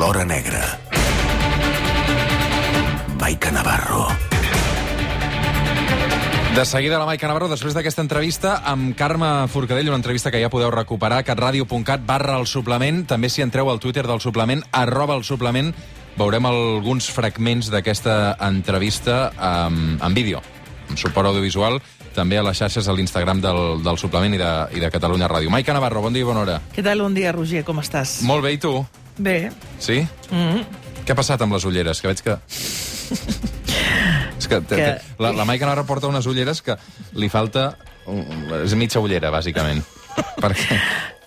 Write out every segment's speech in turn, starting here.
L'Hora Negra. Maica Navarro. De seguida la Maica Navarro, després d'aquesta entrevista amb Carme Forcadell, una entrevista que ja podeu recuperar a catradio.cat barra el suplement. També si entreu al Twitter del suplement, arroba el suplement, veurem alguns fragments d'aquesta entrevista amb, amb vídeo, amb suport audiovisual, també a les xarxes a l'Instagram del, del suplement i de, i de Catalunya Ràdio. Maica Navarro, bon dia i bona hora. Què tal? Bon dia, Roger, com estàs? Molt bé, i tu? Bé. Sí? Mm -hmm. Què ha passat amb les ulleres? Que veig que... És que, que... Que- La, la Maica Navarro porta unes ulleres que li falta... És mitja ullera, bàsicament. Perquè...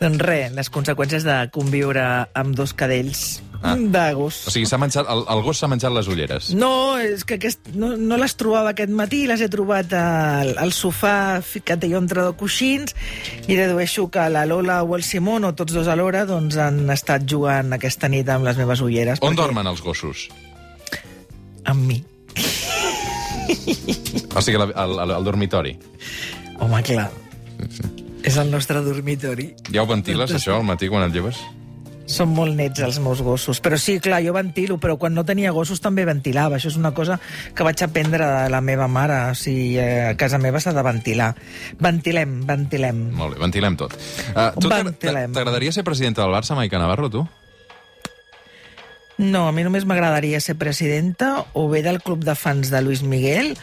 Doncs res, les conseqüències de conviure amb dos cadells Ah. de gos. O sigui, menjat, el, el gos s'ha menjat les ulleres. No, és que aquest, no, no les trobava aquest matí, les he trobat al, al sofà ficat jo entre dos coixins i dedueixo que la Lola o el Simón, o tots dos alhora, doncs han estat jugant aquesta nit amb les meves ulleres. On perquè- dormen els gossos? Amb mi. O sigui, al, al, al dormitori. Home, clar. És el nostre dormitori. Ja ho ventiles, això, al matí, quan et lleves? Són molt nets els meus gossos. Però sí, clar, jo ventilo, però quan no tenia gossos també ventilava. Això és una cosa que vaig aprendre de la meva mare. O sigui, eh, a casa meva s'ha de ventilar. Ventilem, ventilem. Molt bé, ventilem tot. Uh, tu. T'agradaria ser presidenta del Barça, Maica Navarro, tu? No, a mi només m'agradaria ser presidenta o bé del club de fans de Luis Miguel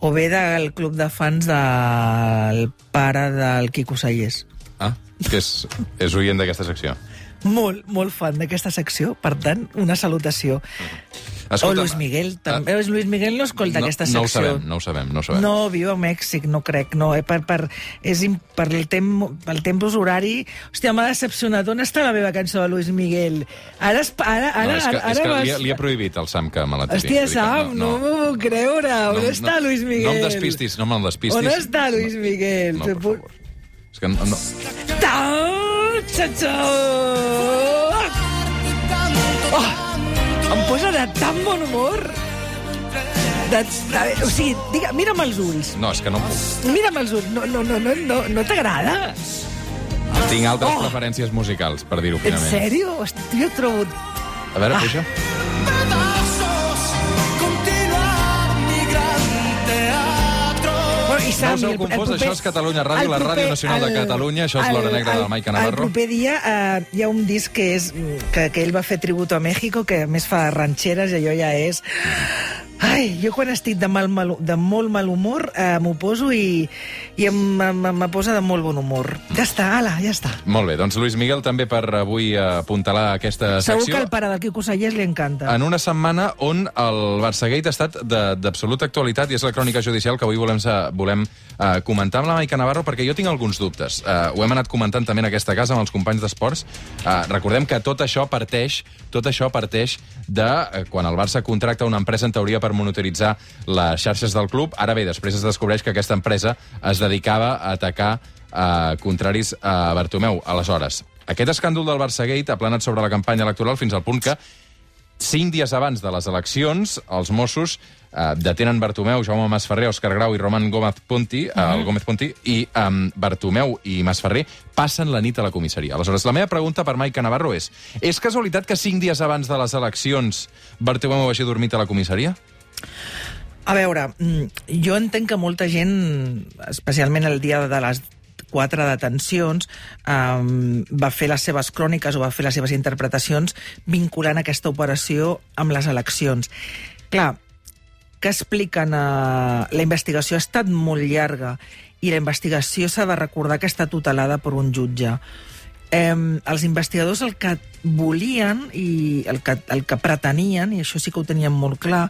o bé del club de fans del pare del Quico Sayés. Ah, que és, és oient d'aquesta secció. Molt, molt fan d'aquesta secció, per tant, una salutació. o Luis Miguel, també. Uh, Luis Miguel no escolta no, aquesta No ho secció. sabem, no ho sabem, no ho sabem. No, viu a Mèxic, no crec, no. Eh, per, per, és per el, tem, el temps horari... Hòstia, m'ha decepcionat. On està la meva cançó de Luis Miguel? Ara... es- ara, ara, no, és que, ara, és que vas- li, ha- li ha prohibit el Sam que me la tiri. Hòstia, Sam, no, no, m'ho puc creure. On està Luis Miguel? No em despistis, no me'l despistis. On està Luis Miguel? No, Se per favor. És que no, no. Xatxó! Oh, em posa de tan bon humor. De, de, o sigui, diga, mira'm els ulls. No, és que no puc. Mira'm els ulls. No, no, no, no, no, no t'agrada? Tinc altres Oh! preferències musicals, per dir-ho En finament. sèrio? Hosti, jo trobo... A veure, Ah. puja. I No Sam, us heu confós, proper- això és Catalunya Ràdio, el la proper- Ràdio Nacional de el- Catalunya, això és l'Hora el- Negra de el- Maica Navarro. El proper dia eh, hi ha un disc que, és, mm, que, que ell va fer tributo a México, que a més fa ranxeres i allò ja és... Ai, jo quan estic de, mal, mal, de molt mal humor eh, m'ho poso i, i em, em, em posa de molt bon humor. Ja està, ala, ja està. Molt bé, doncs Luis Miguel també per avui apuntalar aquesta Segur secció. que al pare del Quico Sayés li encanta. En una setmana on el Barçagate ha estat de- d'absoluta actualitat i és la crònica judicial que avui volem, volem uh, comentar amb la Maica Navarro perquè jo tinc alguns dubtes. Uh, ho hem anat comentant també en aquesta casa amb els companys d'esports. Uh, recordem que tot això parteix tot això parteix de uh, quan el Barça contracta una empresa en teoria per monitoritzar les xarxes del club. Ara bé, després es descobreix que aquesta empresa es dedicava a atacar uh, contraris a Bartomeu. Aleshores, aquest escàndol del Barçagate ha planat sobre la campanya electoral fins al punt que Cinc dies abans de les eleccions, els Mossos eh, detenen Bartomeu, Jaume Masferrer, Òscar Grau i Roman Gómez Ponti, eh, el Gómez Ponti, i eh, Bartomeu i Masferrer passen la nit a la comissaria. Aleshores, la meva pregunta per Maica Navarro és és casualitat que cinc dies abans de les eleccions Bartomeu hagi dormit a la comissaria? A veure, mm, jo entenc que molta gent, especialment el dia de les quatre detencions, um, va fer les seves cròniques o va fer les seves interpretacions vinculant aquesta operació amb les eleccions. Clar, que expliquen... Uh, la investigació ha estat molt llarga i la investigació s'ha de recordar que està tutelada per un jutge. Eh, els investigadors el que volien i el que, el que pretenien, i això sí que ho tenien molt clar,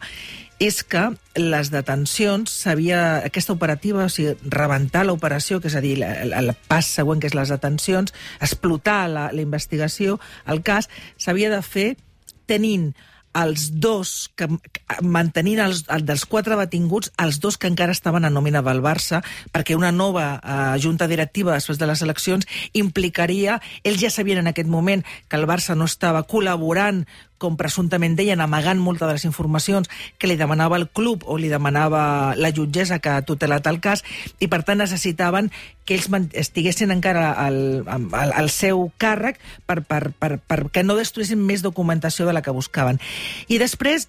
és que les detencions s'havia... Aquesta operativa, o sigui, rebentar l'operació, que és a dir, el, pas següent, que és les detencions, explotar la, la investigació, el cas, s'havia de fer tenint els dos, que, mantenint els, el dels quatre detinguts, els dos que encara estaven a nòmina del Barça, perquè una nova eh, junta directiva després de les eleccions implicaria, ells ja sabien en aquest moment que el Barça no estava col·laborant com presumptament deien, amagant molta de les informacions que li demanava el club o li demanava la jutgessa que ha tutelat el cas, i per tant necessitaven que ells estiguessin encara al, al, al seu càrrec per, per, per, perquè no destruïssin més documentació de la que buscaven. I després,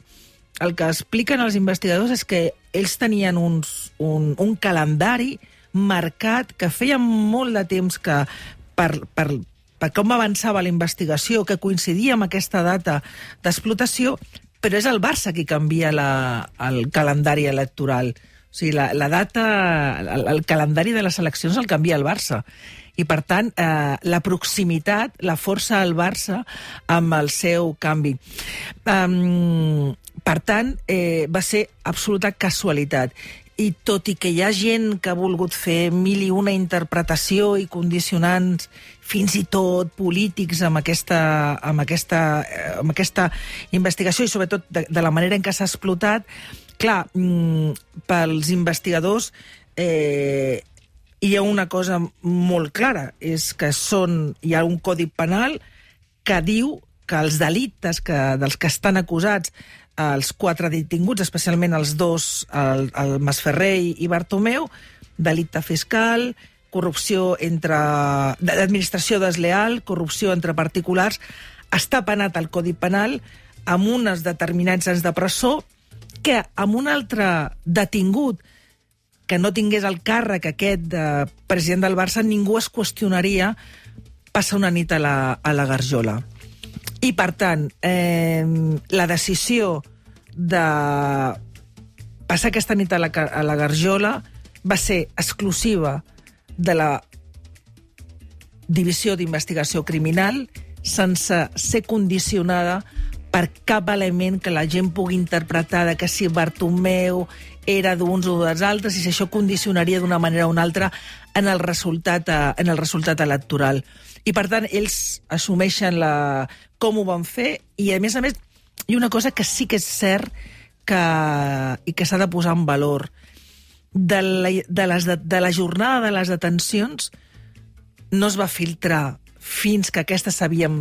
el que expliquen els investigadors és que ells tenien uns, un, un calendari marcat que feia molt de temps que per, per, per com avançava la investigació, que coincidia amb aquesta data d'explotació, però és el Barça qui canvia la, el calendari electoral. O sigui, la, la data, el, el calendari de les eleccions el canvia el Barça. I, per tant, eh, la proximitat, la força al Barça amb el seu canvi. Um, per tant, eh, va ser absoluta casualitat i tot i que hi ha gent que ha volgut fer mil i una interpretació i condicionants fins i tot polítics amb aquesta, amb aquesta, eh, amb aquesta investigació i sobretot de, de la manera en què s'ha explotat, clar, mm, pels investigadors eh, hi ha una cosa molt clara, és que són, hi ha un codi penal que diu que els delictes que, dels que estan acusats els quatre detinguts, especialment els dos, el, el Masferrer i Bartomeu, delicte fiscal, corrupció entre... d'administració desleal, corrupció entre particulars, està penat al Codi Penal amb unes determinats anys de presó que amb un altre detingut que no tingués el càrrec aquest de president del Barça, ningú es qüestionaria passar una nit a la, a la Garjola. I, per tant, eh, la decisió de passar aquesta nit a la, a la Garjola va ser exclusiva de la Divisió d'Investigació Criminal sense ser condicionada per cap element que la gent pugui interpretar de que si Bartomeu era d'uns o dels altres i si això condicionaria d'una manera o una altra en el resultat, eh, en el resultat electoral. I, per tant, ells assumeixen la, com ho van fer i, a més a més, hi ha una cosa que sí que és cert que, i que s'ha de posar en valor. De la, de, les, de, de la jornada de les detencions no es va filtrar fins que aquestes s'havien...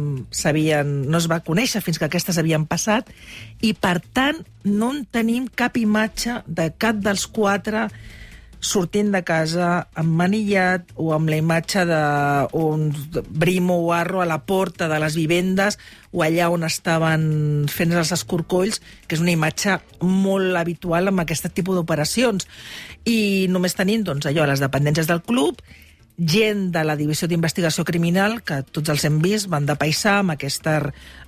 no es va conèixer fins que aquestes havien passat i, per tant, no en tenim cap imatge de cap dels quatre sortint de casa amb manillat o amb la imatge d'un brimo o arro a la porta de les vivendes o allà on estaven fent els escorcolls, que és una imatge molt habitual amb aquest tipus d'operacions. I només tenim doncs, allò, les dependències del club gent de la Divisió d'Investigació Criminal, que tots els hem vist, van de paisà amb, aquesta,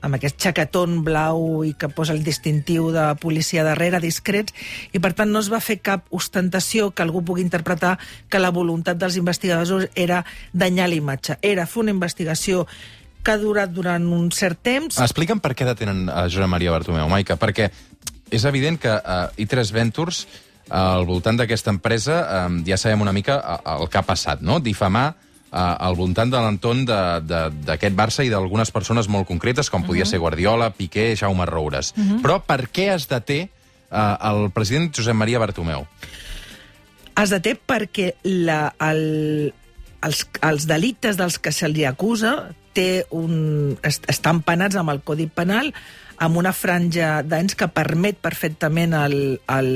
amb aquest xaquetón blau i que posa el distintiu de policia darrere, discrets, i per tant no es va fer cap ostentació que algú pugui interpretar que la voluntat dels investigadors era danyar l'imatge. Era fer una investigació que ha durat durant un cert temps. Explica'm per què detenen a Josep Maria Bartomeu, Maica, perquè és evident que uh, I3 Ventures al voltant d'aquesta empresa eh, ja sabem una mica el que ha passat, no? Difamar eh, al voltant de l'entorn d'aquest Barça i d'algunes persones molt concretes, com podia uh. -huh. ser Guardiola, Piqué, Jaume Roures. Uh. -huh. Però per què es deté eh, el president Josep Maria Bartomeu? Es deté perquè la, el, els, els delictes dels que se li acusa té un, est, estan penats amb el Codi Penal amb una franja d'anys que permet perfectament al, al,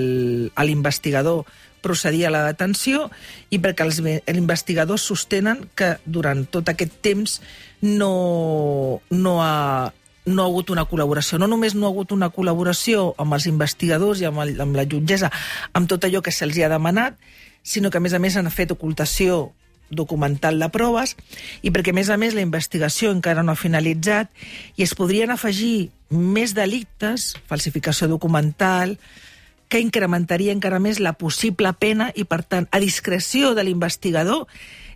a l'investigador procedir a la detenció i perquè els, investigadors sostenen que durant tot aquest temps no, no, ha, no ha hagut una col·laboració. No només no ha hagut una col·laboració amb els investigadors i amb, el, amb la jutgessa, amb tot allò que se'ls ha demanat, sinó que, a més a més, han fet ocultació documental de proves i perquè, a més a més, la investigació encara no ha finalitzat i es podrien afegir més delictes, falsificació documental, que incrementaria encara més la possible pena i, per tant, a discreció de l'investigador,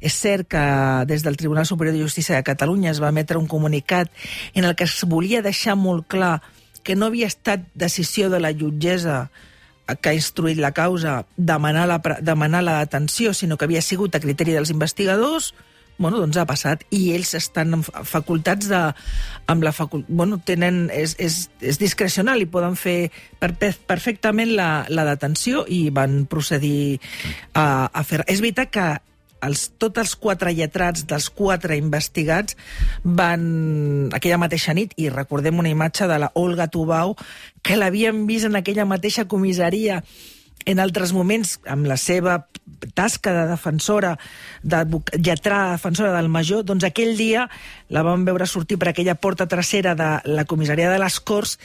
és cert que des del Tribunal Superior de Justícia de Catalunya es va emetre un comunicat en el que es volia deixar molt clar que no havia estat decisió de la jutgessa que ha instruït la causa demanar la, demanar la detenció, sinó que havia sigut a criteri dels investigadors, bueno, doncs ha passat, i ells estan facultats de... amb la facul... bueno, tenen... És, és, és discrecional i poden fer per, perfectament la, la detenció i van procedir a, a fer... És veritat que els, tots els quatre lletrats dels quatre investigats van aquella mateixa nit, i recordem una imatge de la Olga Tubau, que l'havien vist en aquella mateixa comissaria en altres moments, amb la seva tasca de defensora, de lletrada defensora del major, doncs aquell dia la vam veure sortir per aquella porta trasera de la comissaria de les Corts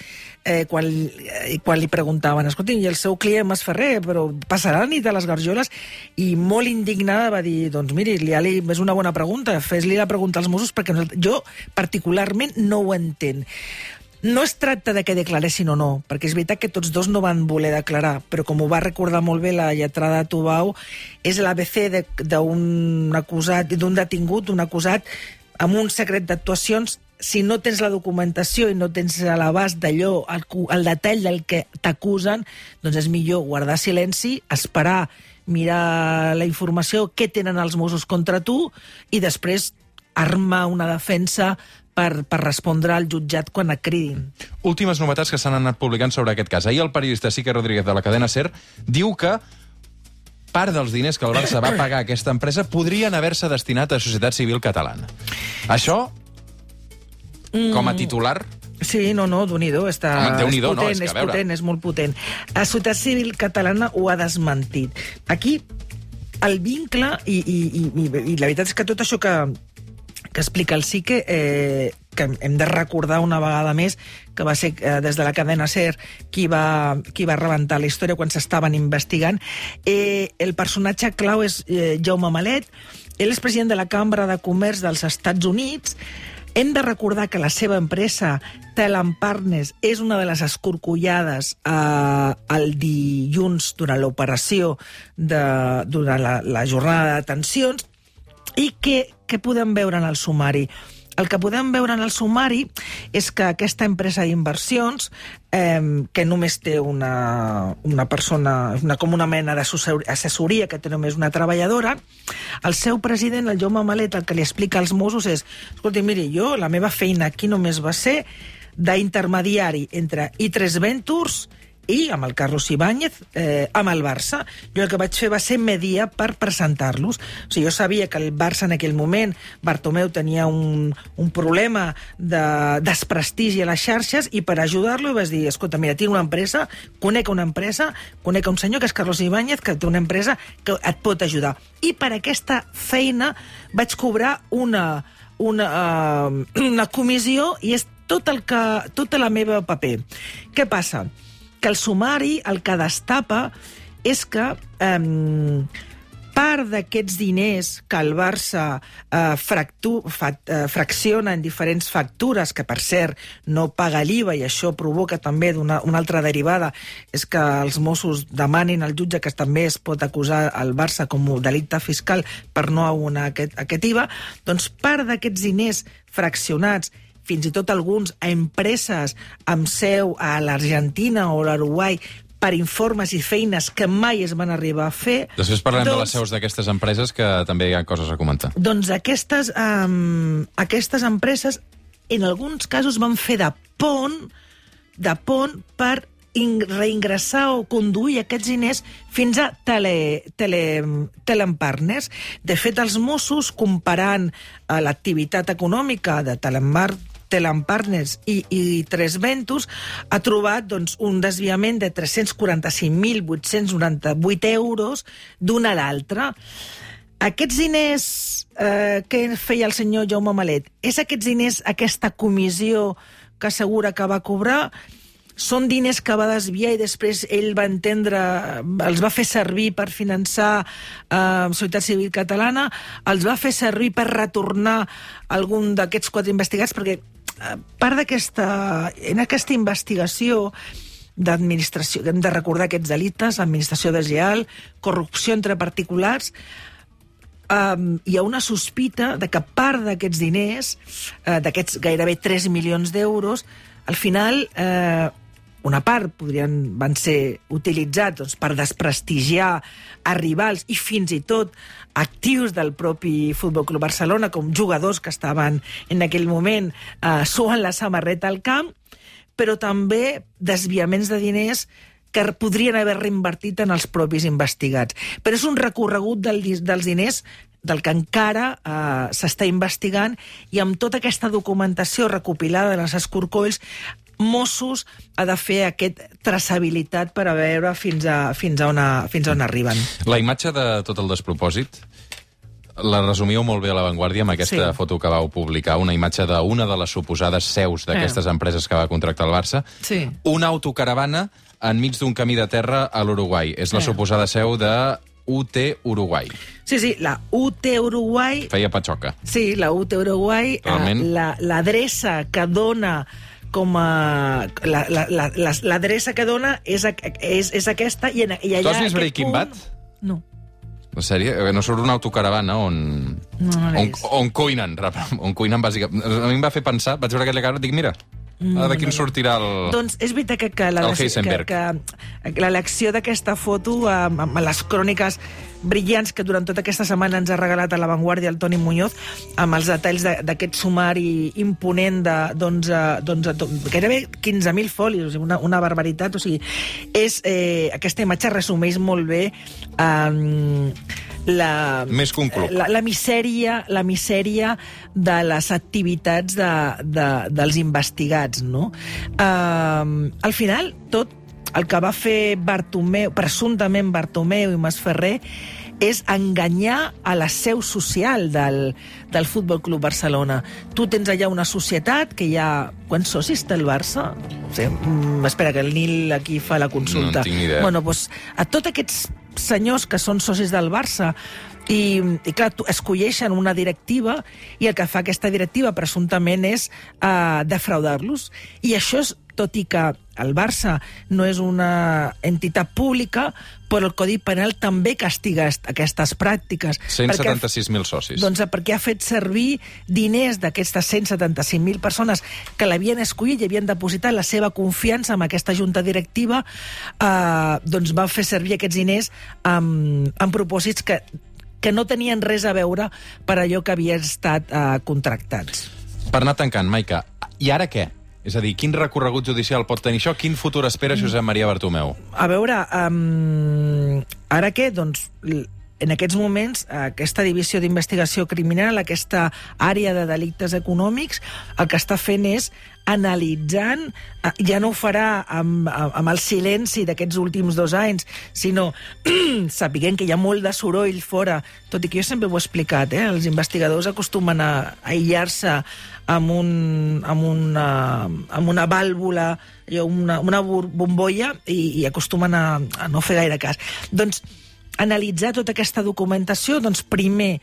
eh, quan, eh, quan li preguntaven escolti, i el seu client Mas Ferrer, però passarà la nit de les garjoles? I molt indignada va dir, doncs miri, li, és una bona pregunta, fes-li la pregunta als Mossos perquè jo particularment no ho entenc. No es tracta de que declaressin o no, perquè és veritat que tots dos no van voler declarar, però com ho va recordar molt bé la lletrada Tubau, és l'ABC d'un acusat, d'un detingut, d'un acusat amb un secret d'actuacions. Si no tens la documentació i no tens l'abast d'allò, el, el detall del que t'acusen, doncs és millor guardar silenci, esperar, mirar la informació, què tenen els Mossos contra tu, i després armar una defensa per, per respondre al jutjat quan et cridin. Últimes novetats que s'han anat publicant sobre aquest cas. Ahir el periodista Sique Rodríguez de la cadena SER diu que part dels diners que el Barça va pagar a aquesta empresa podrien haver-se destinat a Societat Civil Catalana. Això, com a titular, Sí, no, no, d'un està... Home, és potent, no, és, que, és potent, és molt potent. La Societat Civil Catalana ho ha desmentit. Aquí, el vincle, i, i, i, i la veritat és que tot això que, que explica el SICE, eh, que hem de recordar una vegada més que va ser eh, des de la cadena SER qui va, qui va rebentar la història quan s'estaven investigant. Eh, el personatge clau és eh, Jaume Malet, ell és president de la Cambra de Comerç dels Estats Units, hem de recordar que la seva empresa, Telam Partners, és una de les escorcollades eh, el dilluns durant l'operació, durant la, la jornada de i què, què podem veure en el sumari? El que podem veure en el sumari és que aquesta empresa d'inversions, eh, que només té una, una persona, una, com una mena d'assessoria, que té només una treballadora, el seu president, el Jaume Malet, el que li explica als Mossos és escolti, miri, jo, la meva feina aquí només va ser d'intermediari entre i3 Ventures i amb el Carlos Ibáñez, eh, amb el Barça. Jo el que vaig fer va ser mediar per presentar-los. O sigui, jo sabia que el Barça en aquell moment, Bartomeu tenia un, un problema de desprestigi a les xarxes i per ajudar-lo vaig dir, escolta, mira, tinc una empresa, conec una empresa, conec un senyor que és Carlos Ibáñez, que té una empresa que et pot ajudar. I per aquesta feina vaig cobrar una, una, uh, una comissió i és tot el que, tota la meva paper. Què passa? Que el sumari el que destapa és que eh, part d'aquests diners que el Barça eh, fractu, fa, eh, fracciona en diferents factures, que per cert no paga l'IVA i això provoca també una, una altra derivada, és que els Mossos demanin al jutge que també es pot acusar el Barça com a delicte fiscal per no abonar aquest, aquest IVA, doncs part d'aquests diners fraccionats fins i tot alguns a empreses amb seu a l'Argentina o l'Uruguai per informes i feines que mai es van arribar a fer. Després parlem doncs, de les doncs seus d'aquestes empreses, que també hi ha coses a comentar. Doncs aquestes, um, aquestes empreses, en alguns casos, van fer de pont, de pont per reingressar o conduir aquests diners fins a tele, tele, Telempartners. De fet, els Mossos, comparant uh, l'activitat econòmica de Telemar, Telam Partners i, i Tres Ventus ha trobat doncs, un desviament de 345.898 euros d'una a l'altra. Aquests diners eh, que feia el senyor Jaume Malet, és aquests diners, aquesta comissió que assegura que va cobrar, són diners que va desviar i després ell va entendre, els va fer servir per finançar eh, Societat Civil Catalana, els va fer servir per retornar algun d'aquests quatre investigats, perquè part d'aquesta... En aquesta investigació d'administració, hem de recordar aquests delites, administració desleal, corrupció entre particulars, um, hi ha una sospita de que part d'aquests diners, uh, d'aquests gairebé 3 milions d'euros, al final uh, una part podrien, van ser utilitzats doncs, per desprestigiar a rivals i fins i tot actius del propi Futbol Club Barcelona, com jugadors que estaven en aquell moment eh, suant la samarreta al camp, però també desviaments de diners que podrien haver reinvertit en els propis investigats. Però és un recorregut del, dels diners del que encara eh, s'està investigant i amb tota aquesta documentació recopilada de les escorcolls Mossos ha de fer aquest traçabilitat per a veure fins a, fins a, on, a, fins a on arriben. La imatge de tot el despropòsit la resumíeu molt bé a l'avantguàrdia amb aquesta Sí. foto que vau publicar, una imatge d'una de les suposades seus d'aquestes empreses que va contractar el Barça. Sí. Una autocaravana enmig d'un camí de terra a l'Uruguai. És la Eh. suposada seu de UT Uruguai. Sí, sí, la UT Uruguai Feia patxoca. Sí, la UT Uruguai, eh, Realment. la- l'adreça que dona com a... la- la- la- la- que dona és, a- és, és aquesta i, en, i allà... Tu has vist Breaking punt- Bad? No. La sèrie, no surt una autocaravana on... No, no on, on cuinen, rap- on cuinen bàsicament. A mi em va fer pensar, vaig veure aquella cara, dic, mira, ara d'aquí en sortirà el... Doncs és veritat que, que, la, El que, que, que l'elecció d'aquesta foto amb, amb les cròniques brillants que durant tota aquesta setmana ens ha regalat a l'avantguàrdia el Toni Muñoz, amb els detalls de- d'aquest sumari imponent de d'11, d'11 to- gairebé 15.000 folis, una, una barbaritat. O sigui, és, eh, aquesta imatge resumeix molt bé eh, la, Més club. la, la misèria, la misèria de les activitats de, de, dels investigats, no? Uh, al final, tot el que va fer Bartomeu, presumptament Bartomeu i Masferrer, és enganyar a la seu social del, del Futbol Club Barcelona. Tu tens allà una societat que hi ha... Quants socis té el Barça? O sigui, mm, espera, que el Nil aquí fa la consulta. No en tinc ni idea. Bueno, doncs, a tots aquests senyors que són socis del Barça i, i clar, escolleixen una directiva i el que fa aquesta directiva presumptament és uh, defraudar-los. I això és, tot i que el Barça no és una entitat pública, però el Codi Penal també castiga est- aquestes pràctiques. Perquè- 176.000 socis. doncs perquè ha fet servir diners d'aquestes 175.000 persones que l'havien escollit i havien depositat la seva confiança en aquesta junta directiva, eh, doncs va fer servir aquests diners amb, amb propòsits que, que no tenien res a veure per allò que havien estat eh, contractats. Per anar tancant, Maica, i ara què? És a dir, quin recorregut judicial pot tenir això? Quin futur espera Josep Maria Bartomeu? A veure, um, ara què? Doncs en aquests moments, aquesta divisió d'investigació criminal, aquesta àrea de delictes econòmics, el que està fent és analitzant, eh, ja no ho farà amb, amb el silenci d'aquests últims dos anys, sinó sapiguent que hi ha molt de soroll fora, tot i que jo sempre ho he explicat, eh? els investigadors acostumen a aïllar-se amb, un, amb, una, amb una vàlvula, una, una bombolla, i, i acostumen a, a no fer gaire cas. Doncs analitzar tota aquesta documentació, doncs primer,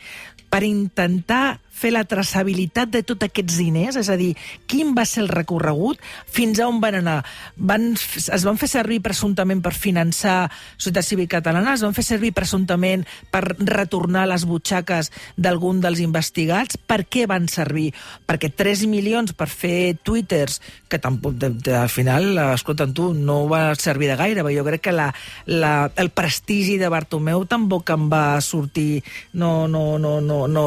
per intentar fer la traçabilitat de tots aquests diners, és a dir, quin va ser el recorregut, fins a on van anar. Van, es van fer servir presumptament per finançar Societat Civil Catalana, es van fer servir presumptament per retornar les butxaques d'algun dels investigats. Per què van servir? Perquè 3 milions per fer twitters, que tampoc, de, de, al final, escolta, tu, no va servir de gaire, perquè jo crec que la, la, el prestigi de Bartomeu tampoc em va sortir, no, no, no, no, no,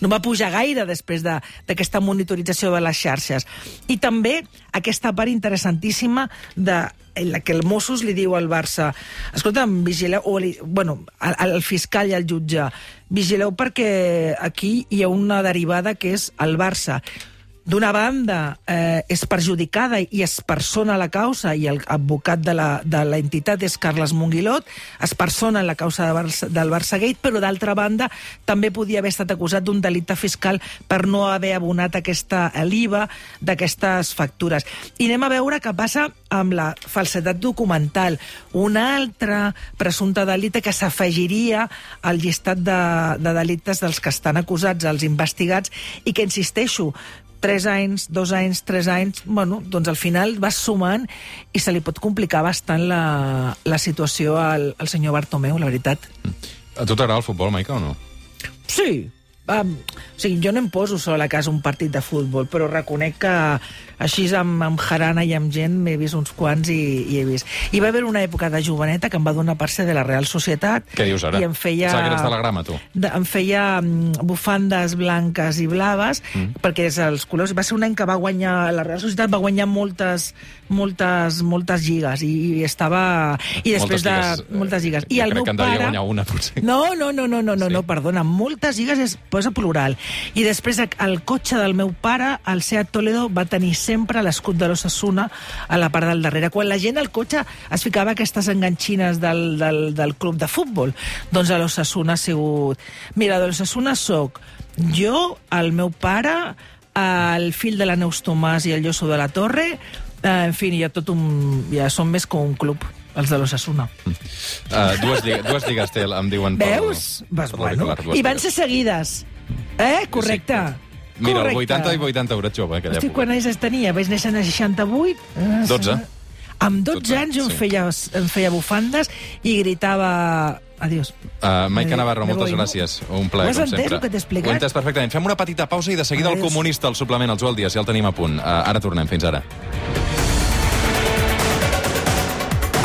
no va pujar gaire després de- d'aquesta monitorització de les xarxes. I també aquesta part interessantíssima de en la que el Mossos li diu al Barça escolta, vigileu, o li, bueno, al, al fiscal i al jutge vigileu perquè aquí hi ha una derivada que és el Barça d'una banda eh, és perjudicada i es persona la causa i el advocat de la- de l'entitat és Carles Monguilot, es persona en la causa de Barça, del Barça Gate, però d'altra banda també podia haver estat acusat d'un delicte fiscal per no haver abonat aquesta l'IVA d'aquestes factures. I anem a veure què passa amb la falsedat documental, un altre presumpte delicte que s'afegiria al llistat de, de delictes dels que estan acusats, els investigats, i que, insisteixo, 3 anys, 2 anys, 3 anys, bueno, doncs al final vas sumant i se li pot complicar bastant la, la situació al, al senyor Bartomeu, la veritat. A tu t'agrada el futbol, Maica, o no? Sí, um, O sigui, jo no em poso sola a casa un partit de futbol, però reconec que així amb, amb jarana i amb gent m'he vist uns quants i, i he vist. Hi va haver una època de joveneta que em va donar per ser de la Real Societat. Què dius ara? I em feia... Eres de la grama, tu. De, em feia mm, bufandes blanques i blaves, mm. perquè és els colors... Va ser un any que va guanyar... La Real Societat va guanyar moltes, moltes, moltes lligues i, i estava... I després Moltes lligues, de... Moltes lligues. eh, I el crec meu que en devia pare... guanyar una, potser. No, no, no, no, no, no, Sí? no, perdona. Moltes lligues es posa plural. I després el cotxe del meu pare, el Seat Toledo, va tenir sempre l'escut de l'Ossassuna a la part del darrere. Quan la gent al cotxe es ficava aquestes enganxines del, del, del club de futbol, doncs a l'Ossassuna ha sigut... Mira, de l'Ossassuna soc jo, el meu pare, el fill de la Neus Tomàs i el Llosso de la Torre, eh, en fi, ja tot un... ja són més com un club els de l'Ossassuna. Uh, dues, lligues, dues lligues té, em diuen... Veus? Vas, per bueno. dues I van ser seguides. Eh? Correcte. Mira, el Correcte. 80 i 80 euros jove, aquella Hosti, època. quan anys tenia? Vaig néixer en el 68? Eh, 12. Amb 12, 12, anys em, sí. feia, em feia bufandes i gritava... Adiós. Uh, Maica Me- Navarro, me moltes voy, no? gràcies. Un plaer, Ho has com entès, sempre. el que t'he explicat? Ho he entès perfectament. Fem una petita pausa i de seguida el Adiós. comunista, el suplement, el Joel Díaz, ja el tenim a punt. Uh, ara tornem. Fins ara.